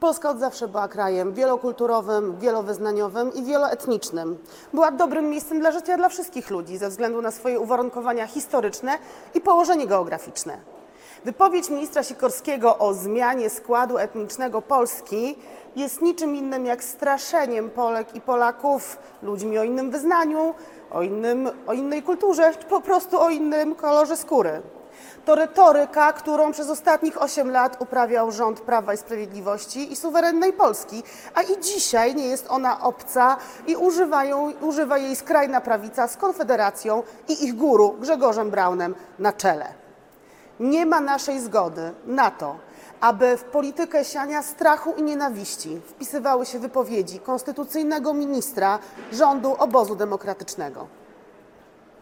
Polska od zawsze była krajem wielokulturowym, wielowyznaniowym i wieloetnicznym. Była dobrym miejscem dla życia dla wszystkich ludzi ze względu na swoje uwarunkowania historyczne i położenie geograficzne. Wypowiedź ministra Sikorskiego o zmianie składu etnicznego Polski jest niczym innym jak straszeniem Polek i Polaków ludźmi o innym wyznaniu, o, innym, o innej kulturze, po prostu o innym kolorze skóry. To retoryka, którą przez ostatnich 8 lat uprawiał rząd Prawa i Sprawiedliwości i suwerennej Polski, a i dzisiaj nie jest ona obca i używają, używa jej skrajna prawica z Konfederacją i ich guru Grzegorzem Braunem na czele. Nie ma naszej zgody na to, aby w politykę siania strachu i nienawiści wpisywały się wypowiedzi konstytucyjnego ministra rządu obozu demokratycznego.